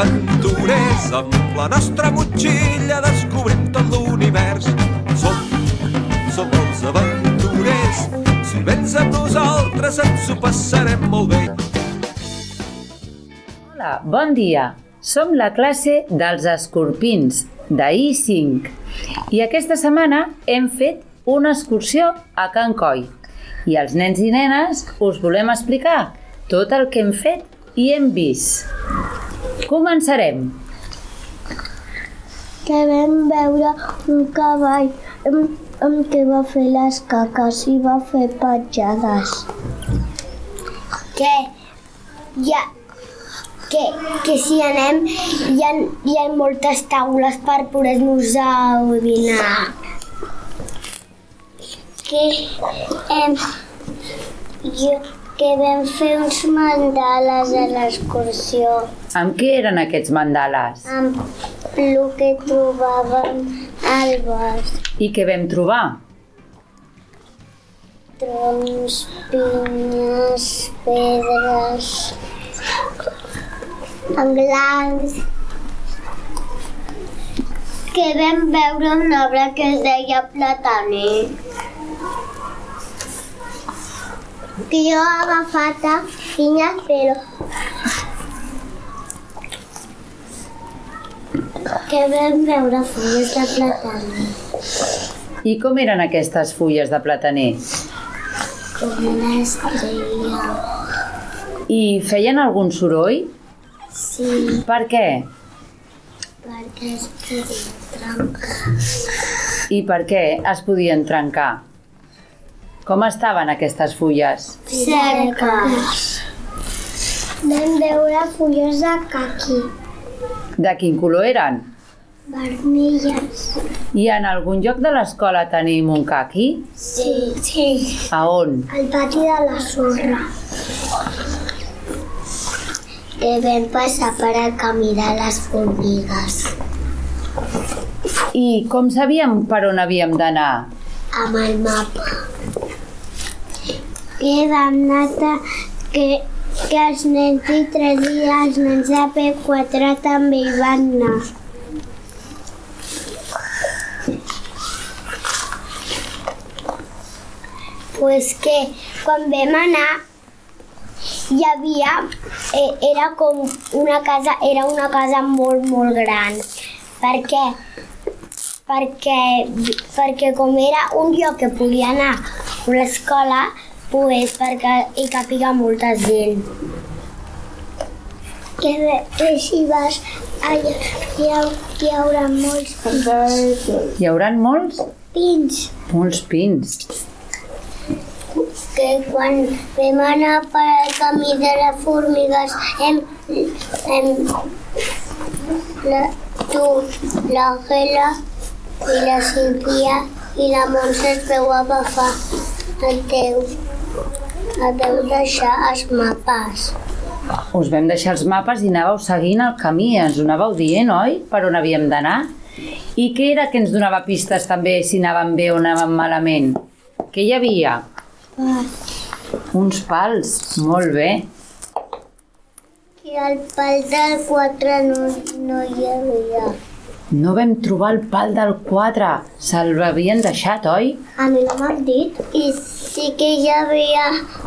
aventurers, amb la nostra motxilla descobrim tot l'univers. Som, som els aventurers, si vens amb nosaltres ens ho passarem molt bé. Hola, bon dia. Som la classe dels escorpins, de I5. I aquesta setmana hem fet una excursió a Can Coi. I els nens i nenes us volem explicar tot el que hem fet i hem vist. Començarem. que vam veure un cavall amb, amb què va fer les caques i va fer petjades. Que ha, que, que si anem hi ha, hi ha moltes taules per poder-nos dinar. Que, em, jo, que vam fer uns mandales a l'excursió Amb què eren aquests mandales? amb el que trobàvem al bosc. I què vam trobar? Troncs, pinyes, pedres, anglars. Que vam veure un arbre que es deia plataner. Que jo he agafat a pinyes, però que vam veure fulles de plataner. I com eren aquestes fulles de plataner? Com una estrella. I feien algun soroll? Sí, Per què? perquè es podia trencar. I per què es podien trencar? Com estaven aquestes fulles? Seques. Vam veure fulles de caqui, De quin color eren? vermelles. I en algun lloc de l'escola tenim un caqui? Sí. Sí. A on? Al pati de la sorra. Que vam passar per al camí de les formigues. I com sabíem per on havíem d'anar? amb el mapa. Que vam anar que, que els nens de 3 i els nens de P4 també hi van anar. Pues que quan vam anar hi havia, eh, era com una casa, era una casa molt, molt gran. Per què? Perquè, perquè com era un lloc que podia anar a l'escola, pues perquè hi capiga molta gent. Que, que si vas allà hi, ha, hi haurà molts pins. Hi hauran molts? pins. Molts pins. Que quan vam anar per al camí de les formigues hem, hem la, tu, la Gela i la Sílvia i la Montse es veu agafar el teu, el teu deixar els mapes. Us vam deixar els mapes i anàveu seguint el camí, ens ho anàveu dient, oi? Per on havíem d'anar? I què era que ens donava pistes també si anàvem bé o anàvem malament? Què hi havia? Uns pals, molt bé. I el pal del 4 no, no hi havia. No vam trobar el pal del 4, se'l havien deixat, oi? A mi no m'han dit. I sí que hi havia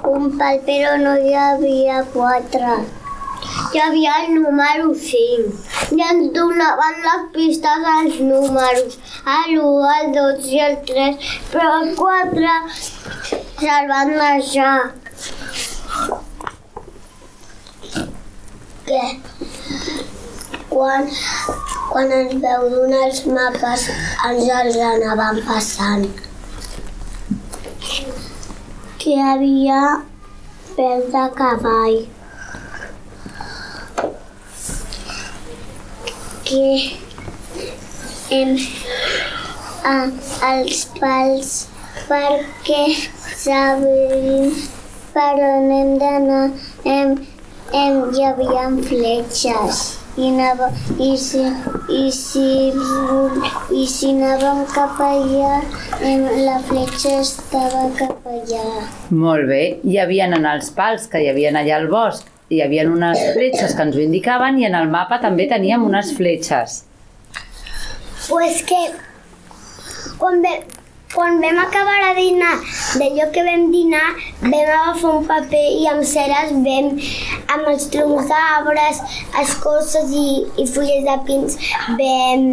un pal, però no hi havia quatre. Hi havia el número 5. I ens donaven les pistes als números. L'1, el 2 i el 3. Però el 4 se'l van deixar. Què? Quan, quan ens veu donar els mapes, ens els anàvem passant. Que havia pèl de cavall. Que hem, a, els pals perquè sabem per on hem d'anar. Hem, hem, hi havia fletxes i, anava, i, si, i, si, i si anàvem cap allà, la fletxa estava cap allà. Molt bé, hi havien en els pals que hi havien allà al bosc hi havia unes fletxes que ens ho indicaven i en el mapa també teníem unes fletxes. Pues que quan, ve, quan vam acabar de dinar, d'allò que vam dinar, vam agafar un paper i amb ceres vam, amb els troncs d'arbres, escorces i, i fulles de pins, vam,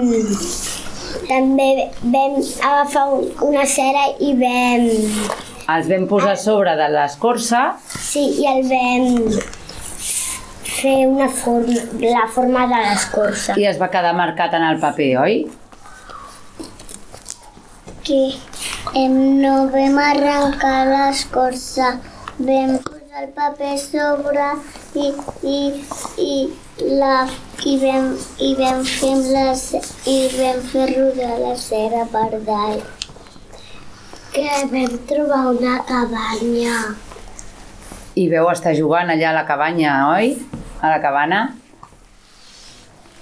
també vam agafar un, una cera i vam, Els vam posar a sobre de l'escorça sí, i el vam fer una forma, la forma de l'escorça. i es va quedar marcat en el paper, oi? que em, no vam arrencar l'escorça, vam posar el paper sobre i, i, i, la, i, vam, i vam fer ce- i vam fer rodar la cera per dalt. Que vam trobar una cabanya. I veu estar jugant allà a la cabanya, oi? A la cabana.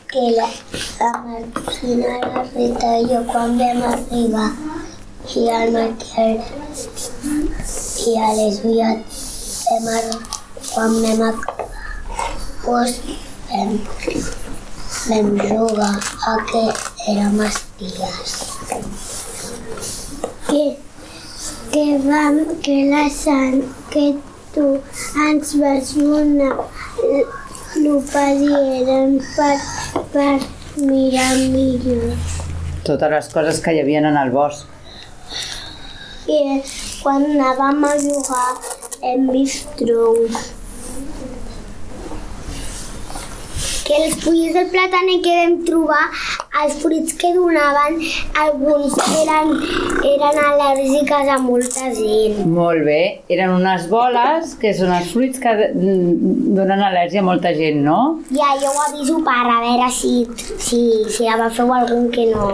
que la, la Martina, la Rita i jo quan vam arribar i el Miquel i a les Viat vam arri- quan vam acabar pues, vam, vam jugar a que. Que, que vam, que la Sant, que tu ens vas donar lupes i eren per, per mirar millor. Totes les coses que hi havia en el bosc. I quan anàvem a jugar hem vist troncs. Que els fulls del plàtan que vam trobar, els fruits que donaven, alguns eren, eren al·lèrgiques a molta gent. Molt bé. Eren unes boles que són els fruits que donen al·lèrgia a molta gent, no? Ja, jo ho aviso per a veure si, si, si agafeu algun que no,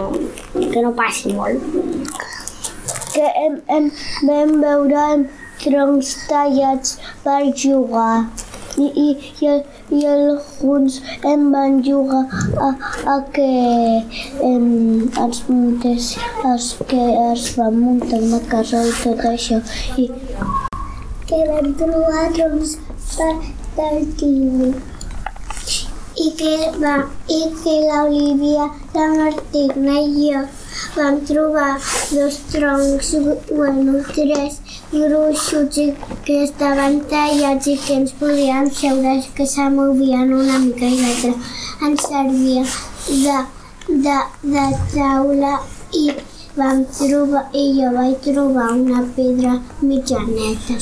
que no passi molt. Que hem, hem, vam veure em, troncs tallats per jugar. I, i, i, i alguns em van jugar a, a que em, els muntés, els que es van muntar una casa i tot això. I que vam trobar troncs per, del i que, va, i que l'Olivia, la Martina i jo vam trobar dos troncs, bueno, tres gruixuts que estaven tallats i que ens podíem seure, que se movien una mica i l'altre ens servia de, de, de taula i vam trobar, i jo vaig trobar una pedra mitjaneta.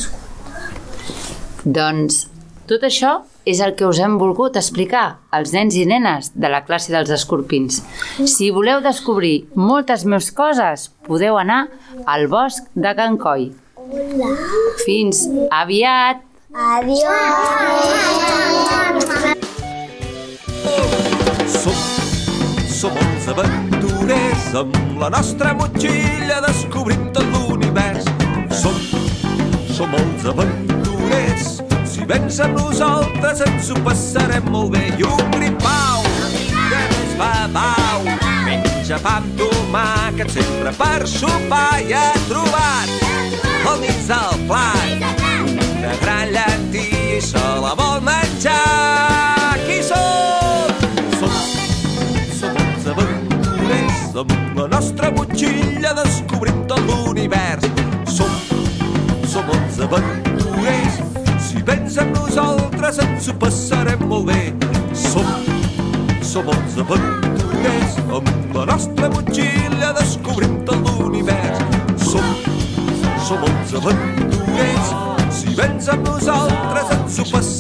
Doncs tot això és el que us hem volgut explicar als nens i nenes de la classe dels escorpins. Si voleu descobrir moltes més coses, podeu anar al bosc de Can Coi. Fins aviat! Adiós! Som, som els aventurers amb la nostra motxilla descobrint tot l'univers. Som, som els aventurers. Vens amb nosaltres ens ho passarem molt bé. I un gripau que ens fa pau. Menja pa amb tomàquet sempre per sopar i ha trobat al mig del plat una gran llentia i se la vol menjar. Qui som? Som, som els aventurers amb la nostra motxilla aventurers amb la nostra motxilla descobrint tot l'univers. Som, som els aventurers. Si vens amb nosaltres ens ho passarem